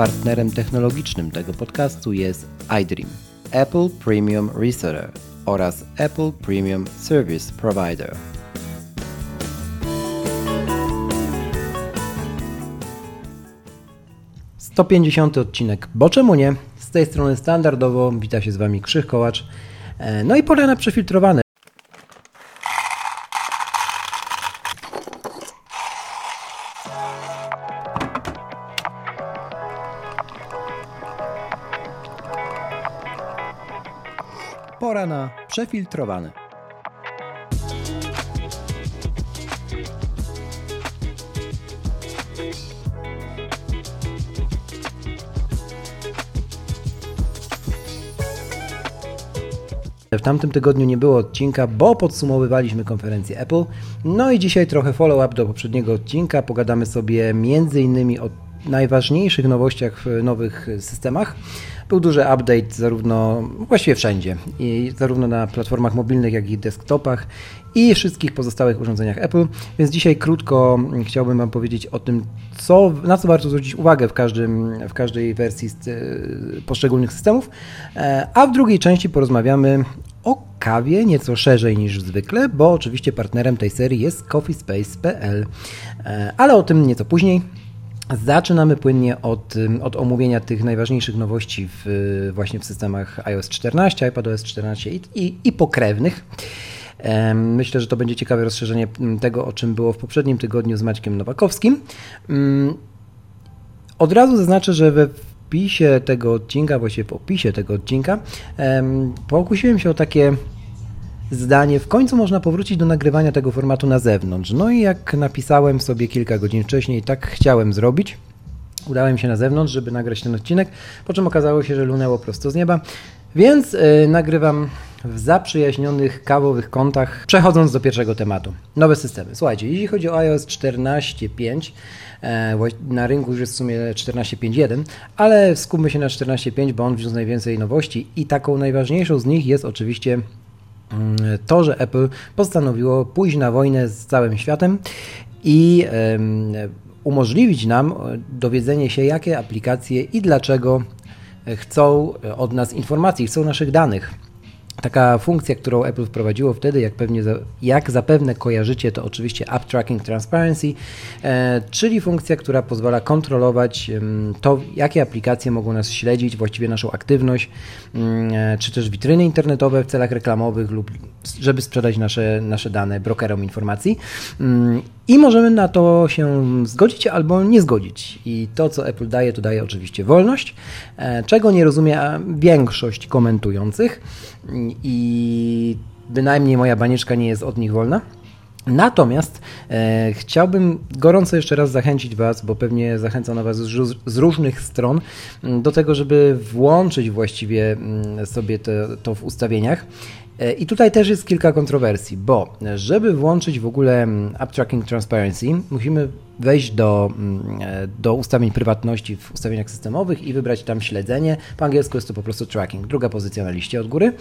Partnerem technologicznym tego podcastu jest iDream, Apple Premium Reseller oraz Apple Premium Service Provider. Sto pięćdziesiąty odcinek, bo czemu nie? Z tej strony standardowo wita się z Wami Krzych Kołacz. E, no i pora na przefiltrowane. Przefiltrowane. W tamtym tygodniu nie było odcinka, bo podsumowywaliśmy konferencję Apple. No i dzisiaj trochę follow-up do poprzedniego odcinka. Pogadamy sobie innymi o najważniejszych nowościach w nowych systemach. Był duży update zarówno, właściwie wszędzie, i zarówno na platformach mobilnych, jak i desktopach i wszystkich pozostałych urządzeniach Apple. Więc dzisiaj krótko chciałbym Wam powiedzieć o tym, co, na co warto zwrócić uwagę w, każdym, w każdej wersji poszczególnych systemów, e, a w drugiej części porozmawiamy o kawie nieco szerzej niż zwykle, bo oczywiście partnerem tej serii jest coffeespace.pl, e, ale o tym nieco później. Zaczynamy płynnie od, od omówienia tych najważniejszych nowości w, właśnie w systemach iOS 14, iPadOS 14 i, i, i pokrewnych. Myślę, że to będzie ciekawe rozszerzenie tego, o czym było w poprzednim tygodniu z Maćkiem Nowakowskim. Od razu zaznaczę, że we wpisie tego odcinka, właściwie w opisie tego odcinka, pokusiłem się o takie zdanie, w końcu można powrócić do nagrywania tego formatu na zewnątrz. No i jak napisałem sobie kilka godzin wcześniej, tak chciałem zrobić. Udałem się na zewnątrz, żeby nagrać ten odcinek, po czym okazało się, że lunęło prosto z nieba, więc yy, nagrywam w zaprzyjaźnionych kawowych kątach, przechodząc do pierwszego tematu. Nowe systemy. Słuchajcie, jeśli chodzi o iOS 14.5, e, na rynku już jest w sumie 14.5.1, ale skupmy się na 14.5, bo on wniósł najwięcej nowości i taką najważniejszą z nich jest oczywiście to, że Apple postanowiło pójść na wojnę z całym światem i umożliwić nam dowiedzenie się, jakie aplikacje i dlaczego chcą od nas informacji, chcą naszych danych. Taka funkcja, którą Apple wprowadziło wtedy, jak, pewnie, jak zapewne kojarzycie, to oczywiście App Tracking Transparency, e, czyli funkcja, która pozwala kontrolować to, jakie aplikacje mogą nas śledzić, właściwie naszą aktywność, mm, e, czy też witryny internetowe w celach reklamowych lub żeby sprzedać nasze, nasze dane brokerom informacji. Mm, I możemy na to się zgodzić albo nie zgodzić. I to, co Apple daje, to daje oczywiście wolność, e, czego nie rozumie większość komentujących i bynajmniej moja banieczka nie jest od nich wolna. Natomiast e, chciałbym gorąco jeszcze raz zachęcić Was, bo pewnie zachęcano Was z, z różnych stron, do tego, żeby włączyć właściwie sobie to w ustawieniach. I tutaj też jest kilka kontrowersji, bo żeby włączyć w ogóle App Tracking Transparency, musimy wejść do, e, do ustawień prywatności w ustawieniach systemowych i wybrać tam śledzenie. Po angielsku jest to po prostu tracking, druga pozycja na liście od góry.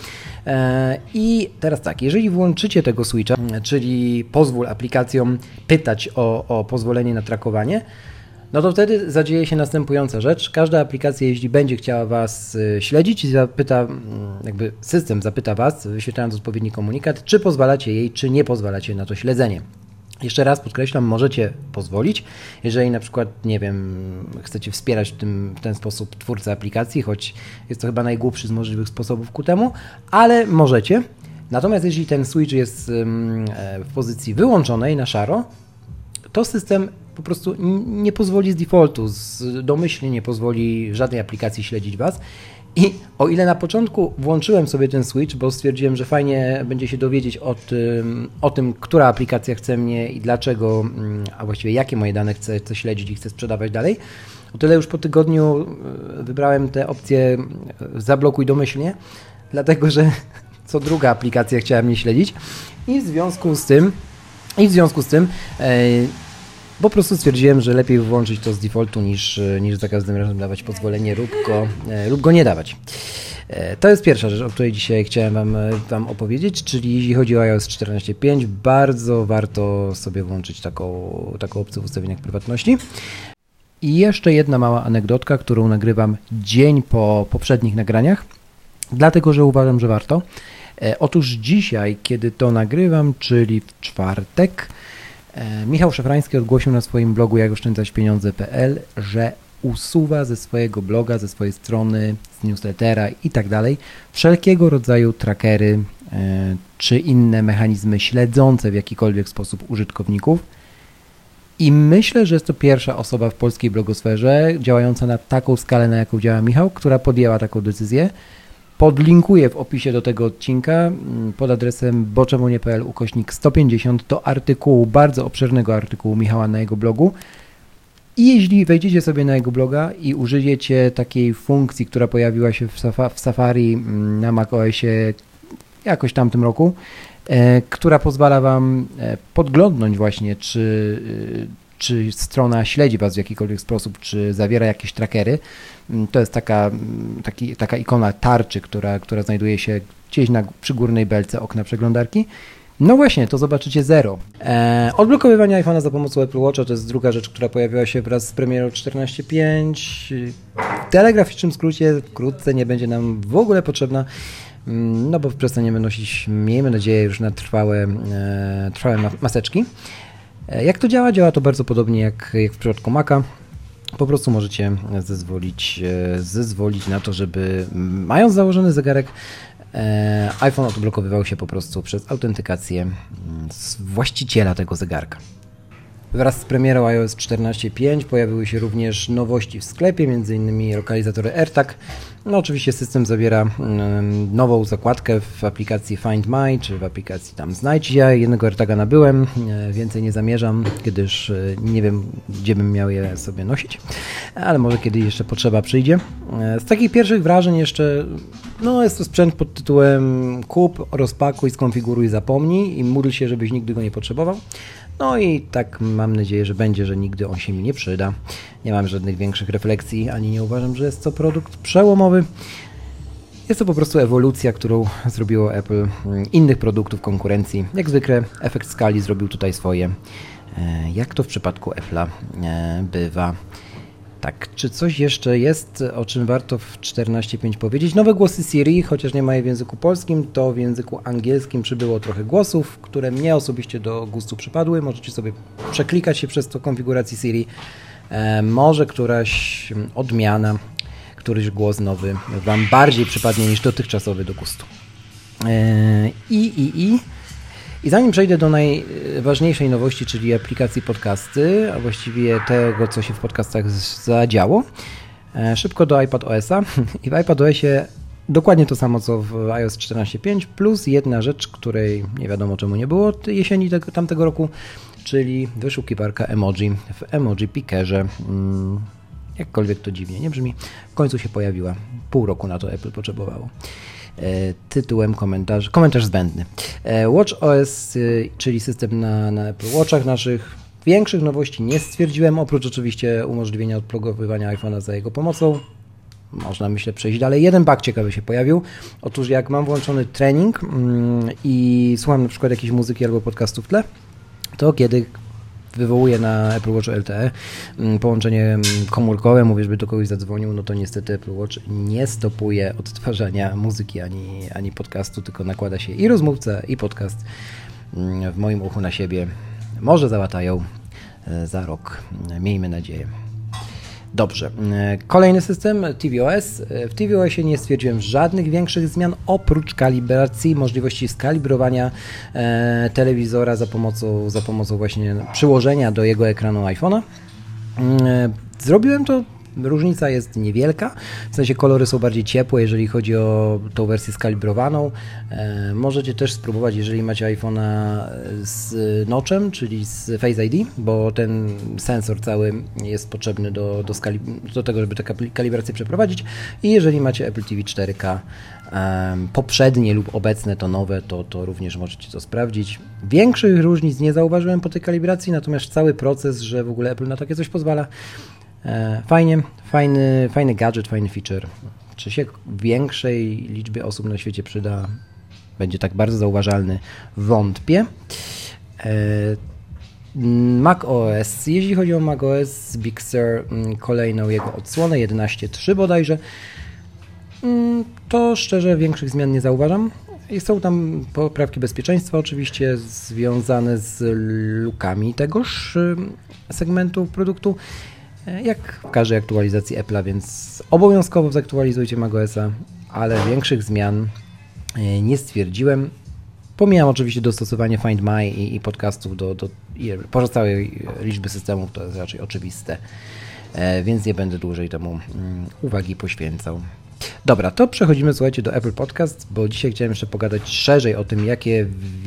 E, I teraz tak, jeżeli włączycie tego switcha, czyli pozwól aplikacjom pytać o, o pozwolenie na trakowanie, no to wtedy zadzieje się następująca rzecz. Każda aplikacja, jeśli będzie chciała Was y, śledzić zapyta, mm, jakby system zapyta Was, wyświetlając odpowiedni komunikat, czy pozwalacie jej, czy nie pozwalacie na to śledzenie. Jeszcze raz podkreślam, możecie pozwolić, jeżeli na przykład, nie wiem, chcecie wspierać w, tym, w ten sposób twórcę aplikacji, choć jest to chyba najgłupszy z możliwych sposobów ku temu, ale możecie. Natomiast jeśli ten switch jest e, w pozycji wyłączonej na szaro, to system po prostu nie pozwoli z defaultu, z domyślnie nie pozwoli żadnej aplikacji śledzić Was. I o ile na początku włączyłem sobie ten switch, bo stwierdziłem, że fajnie będzie się dowiedzieć o tym, o tym która aplikacja chce mnie i dlaczego, mm, a właściwie jakie moje dane chce, chce śledzić i chce sprzedawać dalej, o tyle już po tygodniu e, wybrałem tę opcję e, zablokuj domyślnie, dlatego że co druga aplikacja chciała mnie śledzić i w związku z tym i w związku z tym e, po prostu stwierdziłem, że lepiej włączyć to z defaultu niż, niż za każdym razem dawać pozwolenie lub go, e, lub go nie dawać. E, to jest pierwsza rzecz, o której dzisiaj chciałem Wam, wam opowiedzieć, czyli jeśli chodzi o iOS 14.5, bardzo warto sobie włączyć taką, taką opcję w ustawieniach prywatności. I jeszcze jedna mała anegdotka, którą nagrywam dzień po poprzednich nagraniach, dlatego że uważam, że warto. E, otóż dzisiaj, kiedy to nagrywam, czyli w czwartek, e, Michał Szafrański ogłosił na swoim blogu jakoszczędzaćpieniądze.pl, że usuwa ze swojego bloga, ze swojej strony, z newslettera i tak dalej wszelkiego rodzaju trackery e, czy inne mechanizmy śledzące w jakikolwiek sposób użytkowników. I myślę, że jest to pierwsza osoba w polskiej blogosferze działająca na taką skalę, na jaką działa Michał, która podjęła taką decyzję. Podlinkuję w opisie do tego odcinka mm, pod adresem boczemonie.pl ukośnik 150 do artykułu, bardzo obszernego artykułu Michała na jego blogu. I jeśli wejdziecie sobie na jego bloga i użyjecie takiej funkcji, która pojawiła się w, w Safari mm, na macOSie jakoś tam tym roku, e, która pozwala Wam e, podglądnąć właśnie, czy, e, czy strona śledzi Was w jakikolwiek sposób, czy zawiera jakieś trackery. Mm, to jest taka, mm, taki, taka ikona tarczy, która, która znajduje się gdzieś na, przy górnej belce okna przeglądarki. No właśnie, to zobaczycie zero. Eee, odblokowywanie iPhone'a za pomocą Apple Watcha to jest druga rzecz, która pojawiła się wraz z premierą 14.5. W telegraficznym skrócie wkrótce nie będzie nam w ogóle potrzebna, mm, no bo przestaniemy nosić, miejmy nadzieję, już na trwałe, e, trwałe maseczki. E, jak to działa? Działa to bardzo podobnie jak, jak w przypadku Maca. Po prostu możecie zezwolić, e, zezwolić na to, żeby mając założony zegarek, E, iPhone odblokowywał się po prostu przez autentykację mm, właściciela tego zegarka. Wraz z premierą iOS 14.5 pojawiły się również nowości w sklepie, m.in. lokalizatory AirTag. No oczywiście system zawiera mm, nową zakładkę w aplikacji Find My, czy w aplikacji tam Znajdź. Ja jednego AirTaga nabyłem, e, więcej nie zamierzam, gdyż e, nie wiem, gdzie bym miał je sobie nosić, ale może kiedy jeszcze potrzeba przyjdzie. E, z takich pierwszych wrażeń jeszcze, no jest to sprzęt pod tytułem kup, rozpakuj, skonfiguruj, zapomnij i módl się, żebyś nigdy go nie potrzebował. No i tak mam nadzieję, że będzie, że nigdy on się mi nie przyda. Nie mam żadnych większych refleksji, ani nie uważam, że jest to produkt przełomowy. Jest to po prostu ewolucja, którą zrobiło Apple innych produktów konkurencji. Jak zwykle efekt skali zrobił tutaj swoje. E, jak to w przypadku Apple'a e, bywa. Tak, czy coś jeszcze jest, o czym warto w 14.5 powiedzieć? Nowe głosy Siri, chociaż nie ma w języku polskim, to w języku angielskim przybyło trochę głosów, które mnie osobiście do gustu przypadły. Możecie sobie przeklikać się przez to konfiguracji Siri. E, może któraś odmiana, któryś głos nowy Wam bardziej przypadnie niż dotychczasowy do gustu. E, I, i, i i zanim przejdę do najważniejszej nowości, czyli aplikacji podcasty, a właściwie tego, co się w podcastach zadziało, e, szybko do iPad OS-a. I w iPad OS-ie dokładnie to samo, co w iOS 14.5, plus jedna rzecz, której nie wiadomo czemu nie było jesieni tego, tamtego roku, czyli wyszukiwarka emoji w Emoji Pickerze. Mm, jakkolwiek to dziwnie nie brzmi, w końcu się pojawiła. Pół roku na to Apple potrzebowało. E, tytułem komentarz, komentarz zbędny. E, Watch OS, e, czyli system na, na Apple Watchach naszych, większych nowości nie stwierdziłem, oprócz oczywiście umożliwienia odplogowywania iPhone'a za jego pomocą. Można, myślę, przejść dalej. Jeden bug ciekawy się pojawił. Otóż jak mam włączony trening mm, i słucham na przykład jakiejś muzyki albo podcastu w tle, to kiedy wywołuje na Apple Watch LTE mm, połączenie mm, komórkowe, mówię, żeby do kogoś zadzwonił, no to niestety Apple Watch nie stopuje odtwarzania muzyki ani, ani podcastu, tylko nakłada się i rozmówca, i podcast mm, w moim uchu na siebie. Może załatają e, za rok, miejmy nadzieję. Dobrze. Kolejny system tvOS. W tvOSie nie stwierdziłem żadnych większych zmian oprócz kalibracji, możliwości skalibrowania e, telewizora za pomocą, za pomocą właśnie przyłożenia do jego ekranu iPhone'a. E, zrobiłem to Różnica jest niewielka, w sensie kolory są bardziej ciepłe, jeżeli chodzi o tą wersję skalibrowaną. E, możecie też spróbować, jeżeli macie iPhone'a z notchem, czyli z Face ID, bo ten sensor cały jest potrzebny do, do, do tego, żeby tę kalibrację przeprowadzić. I jeżeli macie Apple TV 4K, poprzednie lub obecne to nowe, to, to również możecie to sprawdzić. Większych różnic nie zauważyłem po tej kalibracji, natomiast cały proces, że w ogóle Apple na takie coś pozwala, E, fajnie, fajny, fajny gadżet, fajny feature. Czy się większej liczbie osób na świecie przyda, będzie tak bardzo zauważalny, wątpię. E, Mac OS. Jeśli chodzi o Mac OS, Big Sur mm, kolejną jego odsłonę 11.3 bodajże, mm, to szczerze większych zmian nie zauważam. I są tam poprawki bezpieczeństwa oczywiście związane z lukami tegoż segmentu produktu, e, jak w każdej aktualizacji Apple'a, więc obowiązkowo zaktualizujcie macOSa, ale większych zmian e, nie stwierdziłem. Pomijam oczywiście dostosowanie Find My i, i podcastów do, do pozostałej liczby systemów, to jest raczej oczywiste, e, więc nie będę dłużej temu mm, uwagi poświęcał. Dobra, to przechodzimy, słuchajcie, do Apple Podcast, bo dzisiaj chciałem jeszcze pogadać szerzej o tym, jakie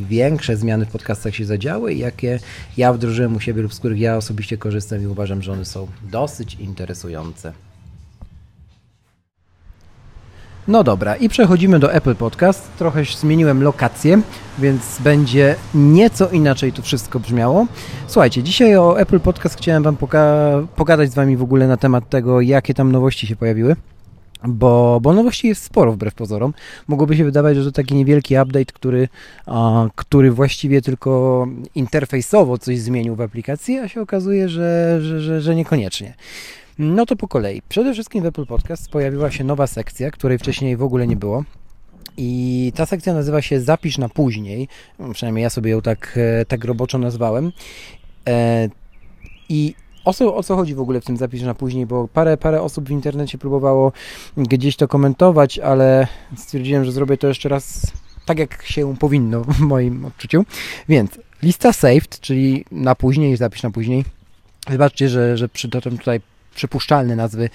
większe zmiany w podcastach się zadziały i jakie ja wdrożyłem u siebie lub z których ja osobiście korzystam i uważam, że one są dosyć interesujące. No dobra, i przechodzimy do Apple Podcast. Trochę zmieniłem lokację, więc będzie nieco inaczej to wszystko brzmiało. Słuchajcie, dzisiaj o Apple Podcast chciałem Wam poga pogadać z Wami w ogóle na temat tego, jakie tam nowości się pojawiły. Bo, bo nowości jest sporo wbrew pozorom. Mogłoby się wydawać, że to taki niewielki update, który, a, który właściwie tylko interfejsowo coś zmienił w aplikacji, a się okazuje, że, że, że, że niekoniecznie. No to po kolei. Przede wszystkim w Apple Podcast pojawiła się nowa sekcja, której wcześniej w ogóle nie było. I ta sekcja nazywa się Zapisz na później. Przynajmniej ja sobie ją tak, e, tak roboczo nazwałem. E, I o co, o co chodzi w ogóle w tym zapisz na później, bo parę, parę osób w internecie próbowało gdzieś to komentować, ale stwierdziłem, że zrobię to jeszcze raz tak, jak się powinno w moim odczuciu. Więc lista saved, czyli na później, zapisz na później. Wybaczcie, że, że przytoczę tutaj przypuszczalne nazwy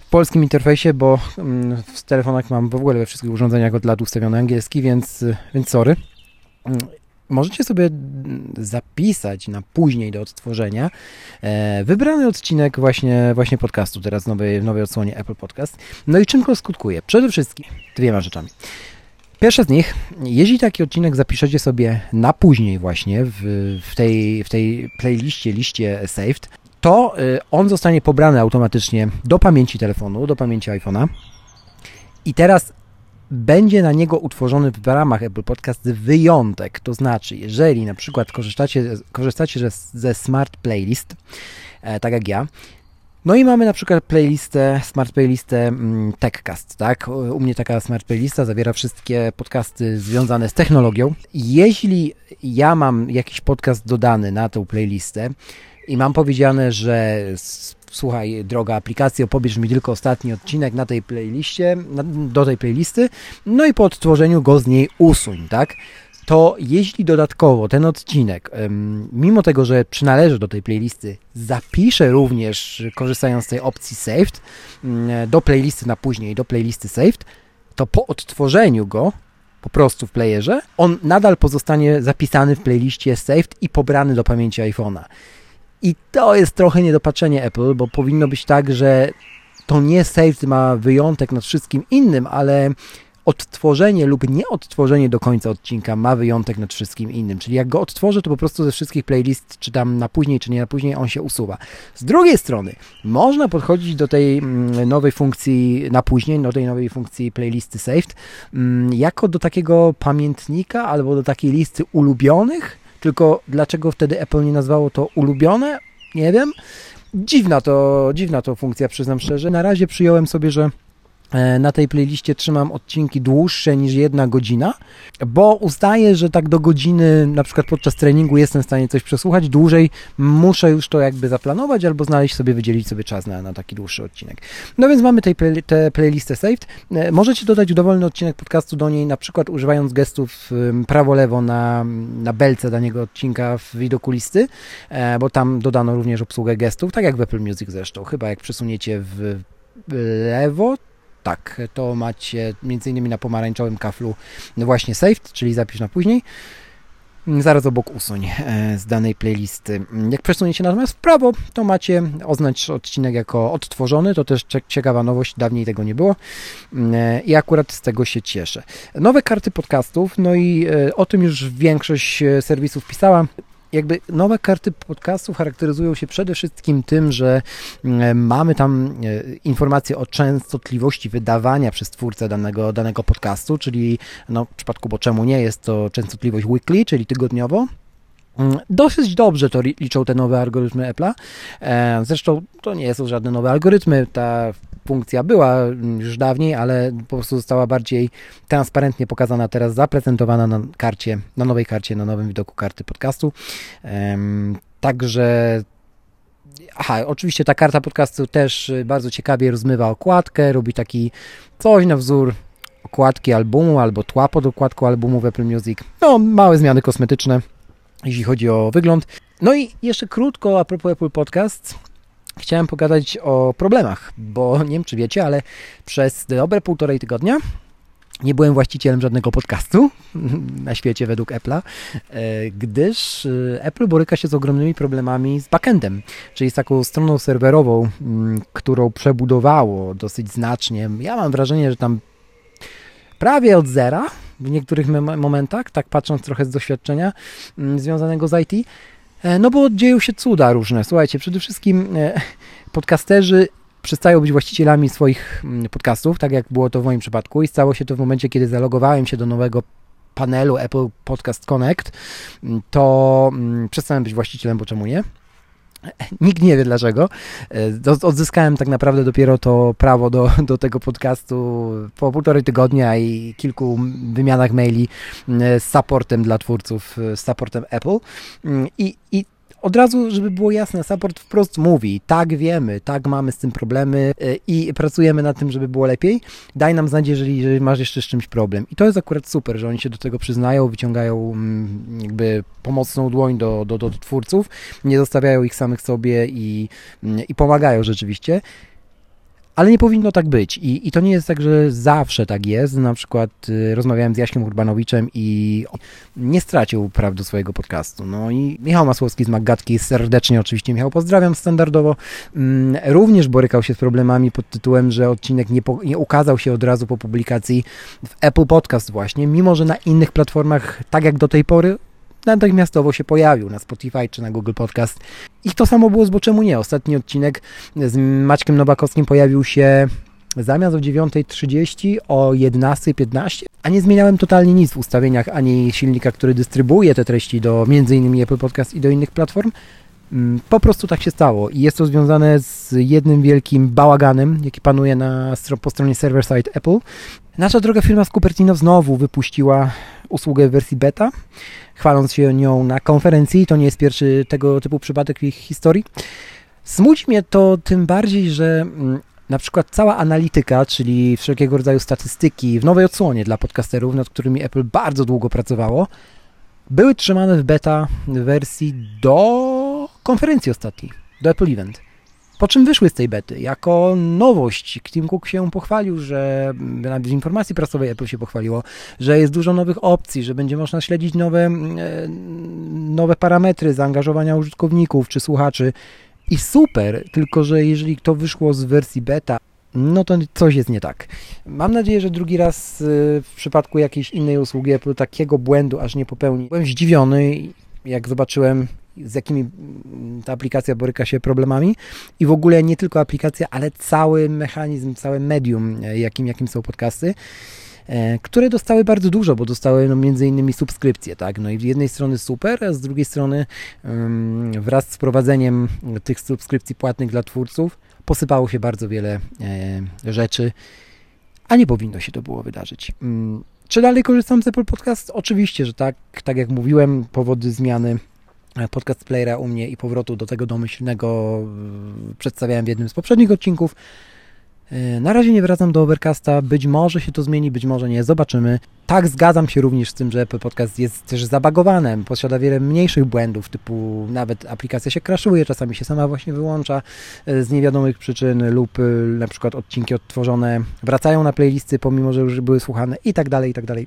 w polskim interfejsie, bo mm, w telefonach mam w ogóle we wszystkich urządzeniach od lat ustawiony angielski, więc, więc sorry. Możecie sobie zapisać na później do odtworzenia e, wybrany odcinek właśnie, właśnie podcastu, teraz w nowej, w nowej odsłonie Apple Podcast. No i czym to skutkuje? Przede wszystkim dwiema rzeczami. Pierwsza z nich, jeśli taki odcinek zapiszecie sobie na później właśnie w, w, tej, w tej playliście, liście saved, to y, on zostanie pobrany automatycznie do pamięci telefonu, do pamięci iPhone'a. I teraz będzie na niego utworzony w ramach Apple Podcast wyjątek. To znaczy, jeżeli na przykład korzystacie, korzystacie ze Smart Playlist, e, tak jak ja, no i mamy na przykład playlistę, smart playlistę mm, TechCast, tak? U mnie taka smart playlista zawiera wszystkie podcasty związane z technologią. Jeśli ja mam jakiś podcast dodany na tę playlistę i mam powiedziane, że słuchaj, droga aplikacja, pobierz mi tylko ostatni odcinek na tej playliście, na, do tej playlisty, no i po odtworzeniu go z niej usuń, tak? To jeśli dodatkowo ten odcinek, mimo tego, że przynależy do tej playlisty, zapiszę również, korzystając z tej opcji saved, mm, do playlisty na później, do playlisty saved, to po odtworzeniu go po prostu w playerze, on nadal pozostanie zapisany w playliście saved i pobrany do pamięci iPhone'a. I to jest trochę niedopatrzenie Apple, bo powinno być tak, że to nie Saved ma wyjątek nad wszystkim innym, ale odtworzenie lub nieodtworzenie do końca odcinka ma wyjątek nad wszystkim innym. Czyli jak go odtworzę, to po prostu ze wszystkich playlist, czy tam na później, czy nie na później, on się usuwa. Z drugiej strony, można podchodzić do tej mm, nowej funkcji na później, do tej nowej funkcji playlisty saved, mm, jako do takiego pamiętnika albo do takiej listy ulubionych, tylko dlaczego wtedy Apple nie nazwało to ulubione? Nie wiem. Dziwna to, dziwna to funkcja, przyznam szczerze. Na razie przyjąłem sobie, że na tej playliście trzymam odcinki dłuższe niż jedna godzina, bo uznaję, że tak do godziny, na przykład podczas treningu jestem w stanie coś przesłuchać, dłużej muszę już to jakby zaplanować albo znaleźć sobie, wydzielić sobie czas na, na taki dłuższy odcinek. No więc mamy tej play, tę playlistę saved. E, możecie dodać dowolny odcinek podcastu do niej, na przykład używając gestów prawo-lewo na, na belce danego odcinka w widoku listy, e, bo tam dodano również obsługę gestów, tak jak w Apple Music zresztą. Chyba jak przesuniecie w lewo, tak, to macie innymi na pomarańczowym kaflu właśnie saved, czyli zapisz na później. Zaraz obok usuń e, z danej playlisty. Jak przesuniecie natomiast w prawo, to macie oznacz odcinek jako odtworzony. To też ciekawa nowość, dawniej tego nie było e, i akurat z tego się cieszę. Nowe karty podcastów, no i e, o tym już większość serwisów pisała jakby nowe karty podcastu charakteryzują się przede wszystkim tym, że mm, mamy tam e, informacje o częstotliwości wydawania przez twórcę danego, danego podcastu, czyli no, w przypadku, bo czemu nie, jest to częstotliwość weekly, czyli tygodniowo, Mm, dosyć dobrze to liczą te nowe algorytmy Apple'a. E, zresztą to nie są żadne nowe algorytmy. Ta funkcja była już dawniej, ale po prostu została bardziej transparentnie pokazana teraz, zaprezentowana na karcie, na nowej karcie, na nowym widoku karty podcastu. Także Aha, oczywiście ta karta podcastu też bardzo ciekawie rozmywa okładkę, robi taki coś na wzór okładki albumu albo tła pod okładką albumu w Apple Music. No, małe zmiany kosmetyczne, jeśli chodzi o wygląd. No i jeszcze krótko a propos Apple Podcast. Chciałem pogadać o problemach, bo nie wiem czy wiecie, ale przez dobre półtorej tygodnia nie byłem właścicielem żadnego podcastu na świecie według Apple'a, e, gdyż e, Apple boryka się z ogromnymi problemami z backendem, czyli z taką stroną serwerową, którą przebudowało dosyć znacznie. Ja mam wrażenie, że tam prawie od zera w niektórych momentach, tak patrząc trochę z doświadczenia związanego z IT, no bo dzieją się cuda różne. Słuchajcie, przede wszystkim podcasterzy przestają być właścicielami swoich mm, podcastów, tak jak było to w moim przypadku i stało się to w momencie, kiedy zalogowałem się do nowego panelu Apple Podcast Connect, mm, to mm, przestałem być właścicielem, bo czemu nie? Nikt nie wie dlaczego. E, odzyskałem tak naprawdę dopiero to prawo do, do tego podcastu po półtorej tygodnia i kilku wymianach maili z supportem dla twórców, z supportem Apple. I, i od razu, żeby było jasne, support wprost mówi, tak wiemy, tak mamy z tym problemy e, i pracujemy nad tym, żeby było lepiej. Daj nam znać, jeżeli, jeżeli masz jeszcze z czymś problem. I to jest akurat super, że oni się do tego przyznają, wyciągają mm, jakby pomocną dłoń do, do, do twórców, nie zostawiają ich samych sobie i, mm, i pomagają rzeczywiście. Ale nie powinno tak być I, i to nie jest tak, że zawsze tak jest. Na przykład y, rozmawiałem z Jaśkiem Urbanowiczem i nie stracił praw do swojego podcastu. No i Michał Masłowski z Maggatki, serdecznie oczywiście Michał pozdrawiam standardowo, mm, również borykał się z problemami pod tytułem, że odcinek nie, po, nie ukazał się od razu po publikacji w Apple Podcast właśnie, mimo że na innych platformach, tak jak do tej pory, natychmiastowo się pojawił na Spotify czy na Google Podcast. I to samo było z Bo Czemu Nie. Ostatni odcinek z Maćkiem Nowakowskim pojawił się zamiast o 9.30 o 11.15, a nie zmieniałem totalnie nic w ustawieniach ani silnika, który dystrybuuje te treści do m.in. Apple Podcast i do innych platform. Mm, po prostu tak się stało i jest to związane z jednym wielkim bałaganem, jaki panuje na, po stronie server-side Apple. Nasza droga firma z Cupertino znowu wypuściła usługę w wersji beta, chwaląc się nią na konferencji. To nie jest pierwszy tego typu przypadek w ich historii. Smuci mnie to tym bardziej, że mm, na przykład cała analityka, czyli wszelkiego rodzaju statystyki w nowej odsłonie dla podcasterów, nad którymi Apple bardzo długo pracowało, były trzymane w beta wersji do konferencji ostatniej, do Apple Event. Po czym wyszły z tej bety jako nowość. Tim Cook się pochwalił, że nawet w informacji prasowej Apple się pochwaliło, że jest dużo nowych opcji, że będzie można śledzić nowe, e, nowe parametry zaangażowania użytkowników czy słuchaczy. I super, tylko że jeżeli to wyszło z wersji beta, no to coś jest nie tak. Mam nadzieję, że drugi raz e, w przypadku jakiejś innej usługi Apple takiego błędu aż nie popełni. Byłem zdziwiony, jak zobaczyłem z jakimi mm, ta aplikacja boryka się problemami i w ogóle nie tylko aplikacja, ale cały mechanizm, całe medium, e, jakim, jakim są podcasty e, które dostały bardzo dużo, bo dostały no, między innymi subskrypcje, tak, no i z jednej strony super, a z drugiej strony wraz z wprowadzeniem tych subskrypcji płatnych dla twórców posypało się bardzo wiele e, rzeczy, a nie powinno się to było wydarzyć. Czy dalej korzystam z Apple Podcast? Oczywiście, że tak. Tak jak mówiłem, powody zmiany podcast playera u mnie i powrotu do tego domyślnego e, przedstawiałem w jednym z poprzednich odcinków. E, na razie nie wracam do Overcasta, być może się to zmieni, być może nie, zobaczymy. Tak, zgadzam się również z tym, że Apple Podcast jest też zabagowane, posiada wiele mniejszych błędów, typu nawet aplikacja się crashuje, czasami się sama właśnie wyłącza z niewiadomych przyczyn lub na przykład odcinki odtworzone wracają na playlisty, pomimo, że już były słuchane i tak dalej, i tak dalej.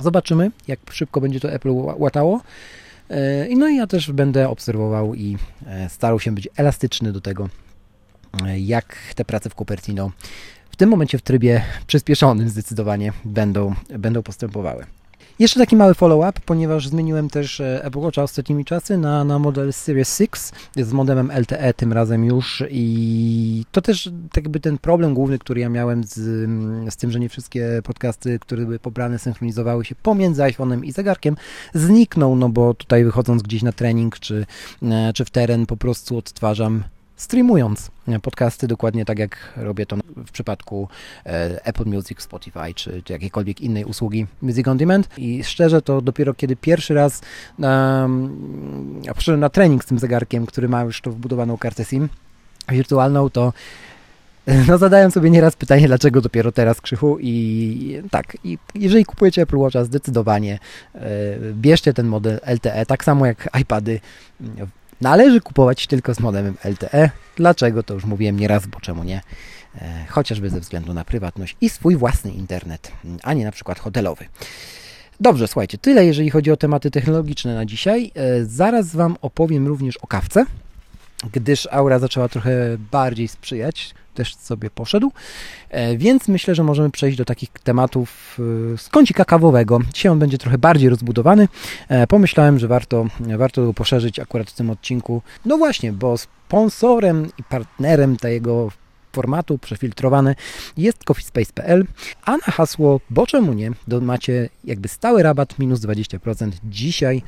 Zobaczymy, jak szybko będzie to Apple łatało. E, no i ja też będę obserwował i e, starał się być elastyczny do tego, e, jak te prace w Cupertino w tym momencie w trybie przyspieszonym zdecydowanie będą, będą postępowały. Jeszcze taki mały follow-up, ponieważ zmieniłem też Apple Watcha ostatnimi czasy na, na model Series 6 z modelem LTE tym razem już i to też tak jakby ten problem główny, który ja miałem z, z tym, że nie wszystkie podcasty, które były pobrane, synchronizowały się pomiędzy iPhone'em i zegarkiem, zniknął, no bo tutaj wychodząc gdzieś na trening czy, e, czy w teren po prostu odtwarzam streamując podcasty dokładnie tak jak robię to w przypadku e, Apple Music, Spotify czy, czy jakiejkolwiek innej usługi Music on Demand. I szczerze to dopiero kiedy pierwszy raz um, poszedłem na trening z tym zegarkiem, który ma już to wbudowaną kartę SIM wirtualną, to no zadałem sobie nieraz pytanie, dlaczego dopiero teraz Krzychu? I tak, i jeżeli kupujecie Apple Watcha, zdecydowanie e, bierzcie ten model LTE, tak samo jak iPady Należy kupować tylko z modemem LTE. Dlaczego? To już mówiłem nieraz, bo czemu nie? E, chociażby ze względu na prywatność i swój własny internet, a nie na przykład hotelowy. Dobrze, słuchajcie, tyle jeżeli chodzi o tematy technologiczne na dzisiaj. E, zaraz Wam opowiem również o kawce, gdyż aura zaczęła trochę bardziej sprzyjać też sobie poszedł. E, więc myślę, że możemy przejść do takich tematów e, z kącika kawowego. Dzisiaj on będzie trochę bardziej rozbudowany. E, pomyślałem, że warto, warto go poszerzyć akurat w tym odcinku. No właśnie, bo sponsorem i partnerem tego formatu przefiltrowany jest coffeespace.pl, a na hasło bo czemu nie, macie jakby stały rabat minus 20% dzisiaj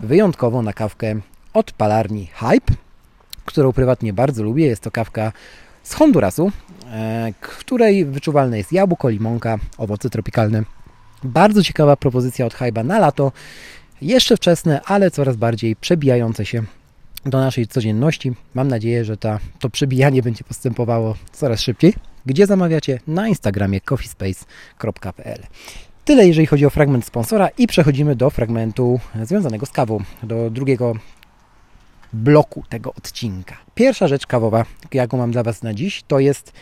wyjątkowo na kawkę od palarni Hype, którą prywatnie bardzo lubię. Jest to kawka z Hondurasu, e, której wyczuwalne jest jabłko, limonka, owoce tropikalne. Bardzo ciekawa propozycja od Hyba na lato. Jeszcze wczesne, ale coraz bardziej przebijające się do naszej codzienności. Mam nadzieję, że ta, to przebijanie będzie postępowało coraz szybciej. Gdzie zamawiacie? Na Instagramie coffeespace.pl. Tyle jeżeli chodzi o fragment sponsora i przechodzimy do fragmentu związanego z kawą, do drugiego bloku tego odcinka. Pierwsza rzecz kawowa, jaką mam dla Was na dziś, to jest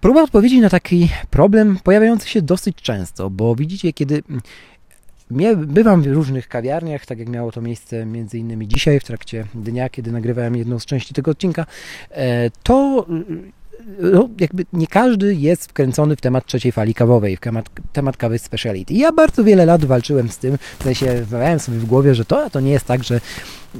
próba odpowiedzi na taki problem pojawiający się dosyć często, bo widzicie, kiedy bywam w różnych kawiarniach, tak jak miało to miejsce między innymi dzisiaj w trakcie dnia, kiedy nagrywałem jedną z części tego odcinka, e, to no, jakby nie każdy jest wkręcony w temat trzeciej fali kawowej, w temat, temat kawy speciality. Ja bardzo wiele lat walczyłem z tym, w sensie wmawiałem sobie w głowie, że to, to nie jest tak, że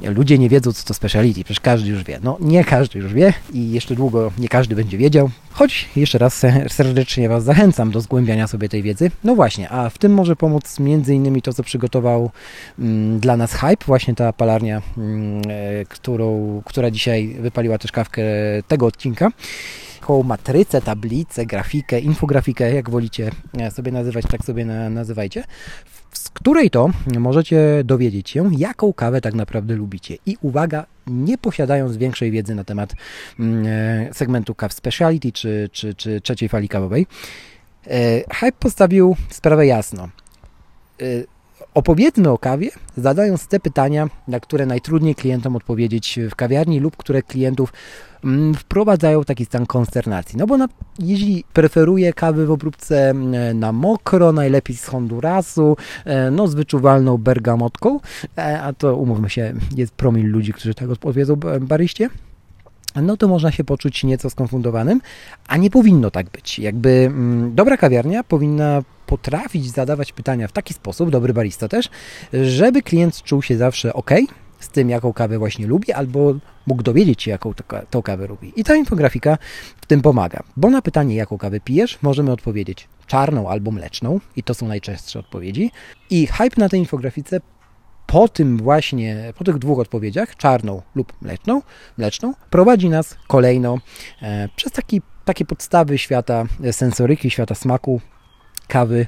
ludzie nie wiedzą, co to speciality, przecież każdy już wie. No nie każdy już wie i jeszcze długo nie każdy będzie wiedział, choć jeszcze raz serdecznie Was zachęcam do zgłębiania sobie tej wiedzy. No właśnie, a w tym może pomóc innymi to, co przygotował mm, dla nas Hype, właśnie ta palarnia, mm, e, którą, która dzisiaj wypaliła też kawkę tego odcinka taką matrycę, tablicę, grafikę, infografikę, jak wolicie e, sobie nazywać, tak sobie nazywajcie, z której to możecie dowiedzieć się, jaką kawę tak naprawdę lubicie. I uwaga, nie posiadając większej wiedzy na temat mm, e, segmentu kaw speciality czy, czy, czy trzeciej fali kawowej, e, Hype postawił sprawę jasno Opowiedzmy o kawie, zadając te pytania, na które najtrudniej klientom odpowiedzieć w kawiarni lub które klientów mm, wprowadzają taki stan konsternacji. No bo na, jeśli preferuje kawy w obróbce mm, na mokro, najlepiej z Hondurasu, e, no z wyczuwalną bergamotką, e, a to umówmy się, jest promil ludzi, którzy tak odpowiedzą baryście, no to można się poczuć nieco skonfundowanym, a nie powinno tak być. Jakby mm, dobra kawiarnia powinna potrafić zadawać pytania w taki sposób, dobry barista też, żeby klient czuł się zawsze ok z tym, jaką kawę właśnie lubi, albo mógł dowiedzieć się, jaką tą kawę lubi. I ta infografika w tym pomaga, bo na pytanie, jaką kawę pijesz, możemy odpowiedzieć czarną albo mleczną, i to są najczęstsze odpowiedzi. I hype na tej infografice po tym właśnie, po tych dwóch odpowiedziach, czarną lub mleczną, mleczną prowadzi nas kolejno e, przez taki, takie podstawy świata sensoryki, świata smaku, kawy,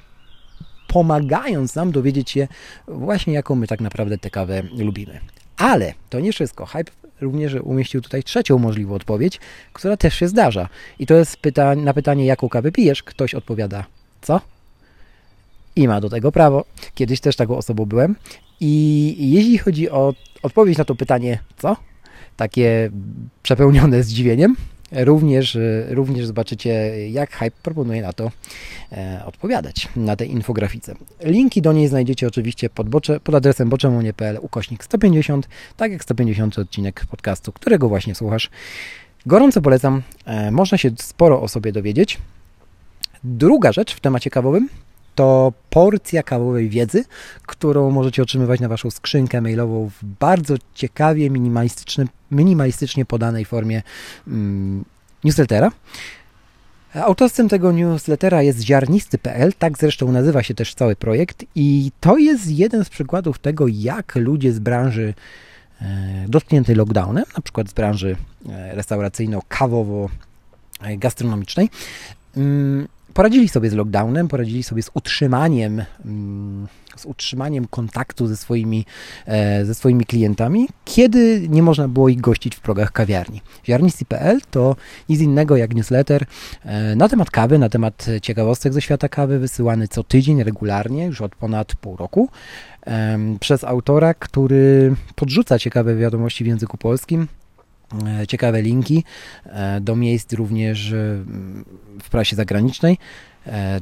pomagając nam dowiedzieć się właśnie, jaką my tak naprawdę tę kawę lubimy. Ale to nie wszystko. Hype również umieścił tutaj trzecią możliwą odpowiedź, która też się zdarza. I to jest pyta na pytanie, jaką kawę pijesz, ktoś odpowiada, co? I ma do tego prawo. Kiedyś też taką osobą byłem. I jeśli chodzi o odpowiedź na to pytanie, co? Takie przepełnione zdziwieniem, również, również zobaczycie, jak Hype proponuje na to e, odpowiadać, na tej infografice. Linki do niej znajdziecie oczywiście pod, bocze, pod adresem boczemunie.pl ukośnik 150, tak jak 150 odcinek podcastu, którego właśnie słuchasz. Gorąco polecam, e, można się sporo o sobie dowiedzieć. Druga rzecz w temacie kawowym to porcja kawowej wiedzy, którą możecie otrzymywać na Waszą skrzynkę mailową w bardzo ciekawie, minimalistycznie podanej formie mm, newslettera. Autorstwem tego newslettera jest ziarnisty.pl, tak zresztą nazywa się też cały projekt i to jest jeden z przykładów tego, jak ludzie z branży e, dotkniętej lockdownem, na przykład z branży e, restauracyjno-kawowo-gastronomicznej, mm, poradzili sobie z lockdownem, poradzili sobie z utrzymaniem, mm, z utrzymaniem kontaktu ze swoimi, e, ze swoimi klientami, kiedy nie można było ich gościć w progach kawiarni. Ziarnisty.pl to nic innego jak newsletter e, na temat kawy, na temat ciekawostek ze świata kawy, wysyłany co tydzień regularnie, już od ponad pół roku, przez autora, który podrzuca ciekawe wiadomości w języku polskim, ciekawe linki e, do miejsc również e, w prasie zagranicznej,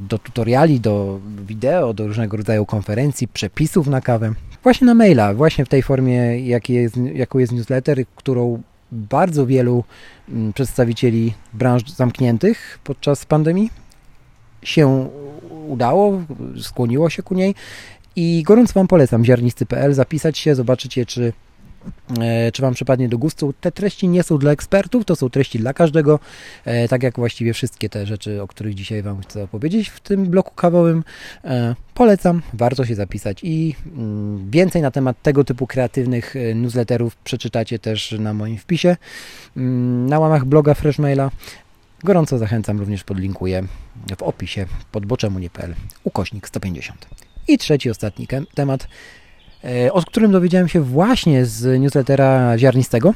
do tutoriali, do wideo, do różnego rodzaju konferencji, przepisów na kawę. Właśnie na maila, właśnie w tej formie, jaki jest, jaką jest newsletter, którą bardzo wielu mm, przedstawicieli branż zamkniętych podczas pandemii się udało, skłoniło się ku niej i gorąco Wam polecam ziarnisty.pl, zapisać się, zobaczycie, czy E, czy Wam przypadnie do gustu. Te treści nie są dla ekspertów, to są treści dla każdego, e, tak jak właściwie wszystkie te rzeczy, o których dzisiaj Wam chcę opowiedzieć w tym bloku kawowym. E, polecam, warto się zapisać i mm, więcej na temat tego typu kreatywnych newsletterów przeczytacie też na moim wpisie mm, na łamach bloga Freshmaila. Gorąco zachęcam, również podlinkuję w opisie pod boczemunie.pl ukośnik 150. I trzeci, ostatni temat E, o którym dowiedziałem się właśnie z newslettera ziarnistego.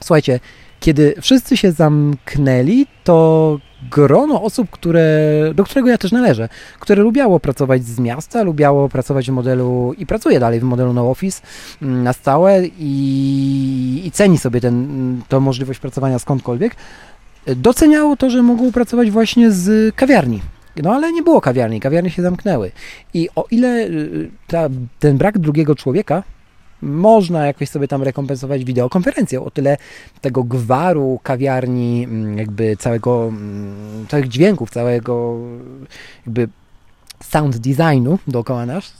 Słuchajcie, kiedy wszyscy się zamknęli, to grono osób, które, do którego ja też należę, które lubiało pracować z miasta, lubiało pracować w modelu i pracuje dalej w modelu no office mm, na stałe i, i ceni sobie tę możliwość pracowania skądkolwiek, doceniało to, że mogą pracować właśnie z kawiarni, no ale nie było kawiarni, kawiarnie się zamknęły. I o ile y, ta, ten brak drugiego człowieka można jakoś sobie tam rekompensować wideokonferencją, o tyle tego gwaru kawiarni, mm, jakby całego, mm, całych dźwięków, całego jakby sound designu dookoła nas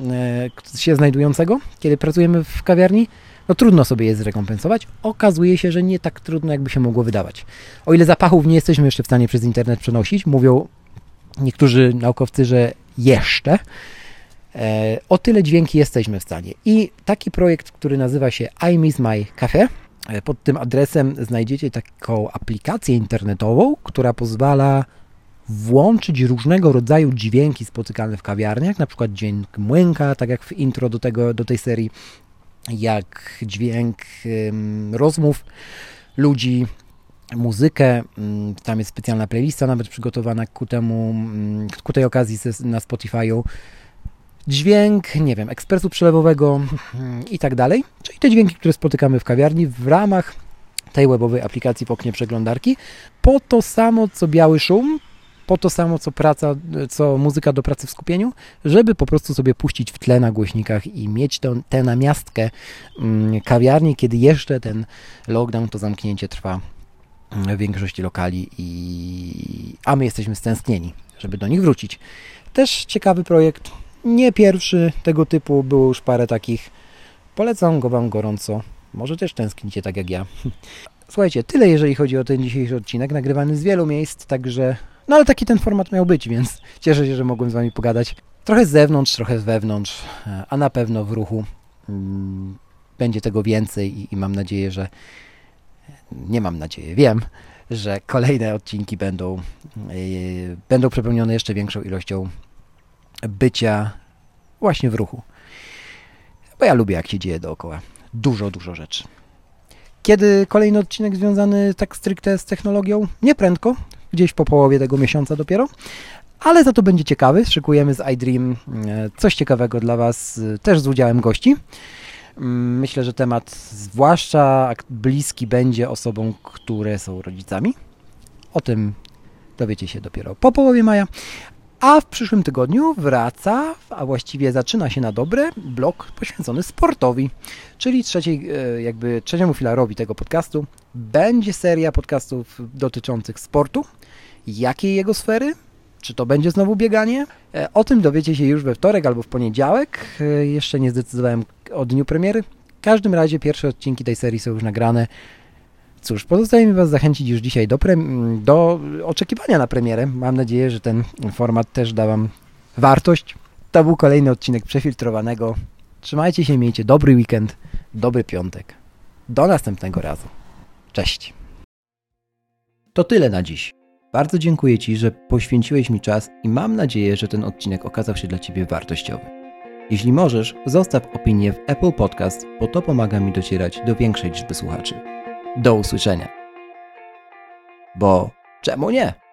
e, się znajdującego, kiedy pracujemy w kawiarni, no trudno sobie je zrekompensować. Okazuje się, że nie tak trudno, jakby się mogło wydawać. O ile zapachów nie jesteśmy jeszcze w stanie przez internet przenosić, mówią niektórzy naukowcy, że jeszcze. E, o tyle dźwięki jesteśmy w stanie. I taki projekt, który nazywa się I Miss My Cafe, e, pod tym adresem znajdziecie taką aplikację internetową, która pozwala włączyć różnego rodzaju dźwięki spotykane w kawiarniach, na przykład dźwięk młynka, tak jak w intro do, tego, do tej serii, jak dźwięk um, rozmów ludzi, muzykę. Mm, tam jest specjalna playlista nawet przygotowana ku temu, mm, ku tej okazji na Spotify'u. Dźwięk, nie wiem, ekspresu przelewowego mm, i tak dalej. Czyli te dźwięki, które spotykamy w kawiarni w ramach tej webowej aplikacji w oknie przeglądarki. Po to samo, co biały szum, po to samo, co praca, co muzyka do pracy w skupieniu, żeby po prostu sobie puścić w tle na głośnikach i mieć tę namiastkę kawiarni, kiedy jeszcze ten lockdown, to zamknięcie trwa większości lokali, i, a my jesteśmy stęsknieni, żeby do nich wrócić. Też ciekawy projekt, nie pierwszy tego typu, było już parę takich. Polecam go Wam gorąco. Może też tęsknicie tak jak ja. Słuchajcie, tyle jeżeli chodzi o ten dzisiejszy odcinek, nagrywany z wielu miejsc, także no ale taki ten format miał być, więc cieszę się, że mogłem z Wami pogadać. Trochę z zewnątrz, trochę z wewnątrz, a na pewno w ruchu mm, będzie tego więcej i, i mam nadzieję, że nie mam nadzieję, wiem, że kolejne odcinki będą, yy, będą przepełnione jeszcze większą ilością bycia właśnie w ruchu. Bo ja lubię, jak się dzieje dookoła. Dużo, dużo rzeczy. Kiedy kolejny odcinek związany tak stricte z technologią? Nie prędko, gdzieś po połowie tego miesiąca dopiero, ale za to będzie ciekawy. Szykujemy z iDream e, coś ciekawego dla Was, e, też z udziałem gości. Myślę, że temat zwłaszcza bliski będzie osobom, które są rodzicami. O tym dowiecie się dopiero po połowie maja. A w przyszłym tygodniu wraca, a właściwie zaczyna się na dobre, blok poświęcony sportowi, czyli trzeciej, e, jakby trzeciemu filarowi tego podcastu. Będzie seria podcastów dotyczących sportu. Jakiej jego sfery? Czy to będzie znowu bieganie? E, O tym dowiecie się już we wtorek albo w poniedziałek. E, Jeszcze nie zdecydowałem o dniu premiery. W każdym razie pierwsze odcinki tej serii są już nagrane. Cóż, pozostaje mi Was zachęcić już dzisiaj do, do oczekiwania na premierę. Mam nadzieję, że ten format też da Wam wartość. To był kolejny odcinek przefiltrowanego. Trzymajcie się, miejcie dobry weekend, dobry piątek. Do następnego razu. Cześć. To tyle na dziś. Bardzo dziękuję Ci, że poświęciłeś mi czas i mam nadzieję, że ten odcinek okazał się dla Ciebie wartościowy. Jeśli możesz, zostaw opinię w Apple Podcast, bo to pomaga mi docierać do większej liczby słuchaczy. Do usłyszenia. Bo czemu nie?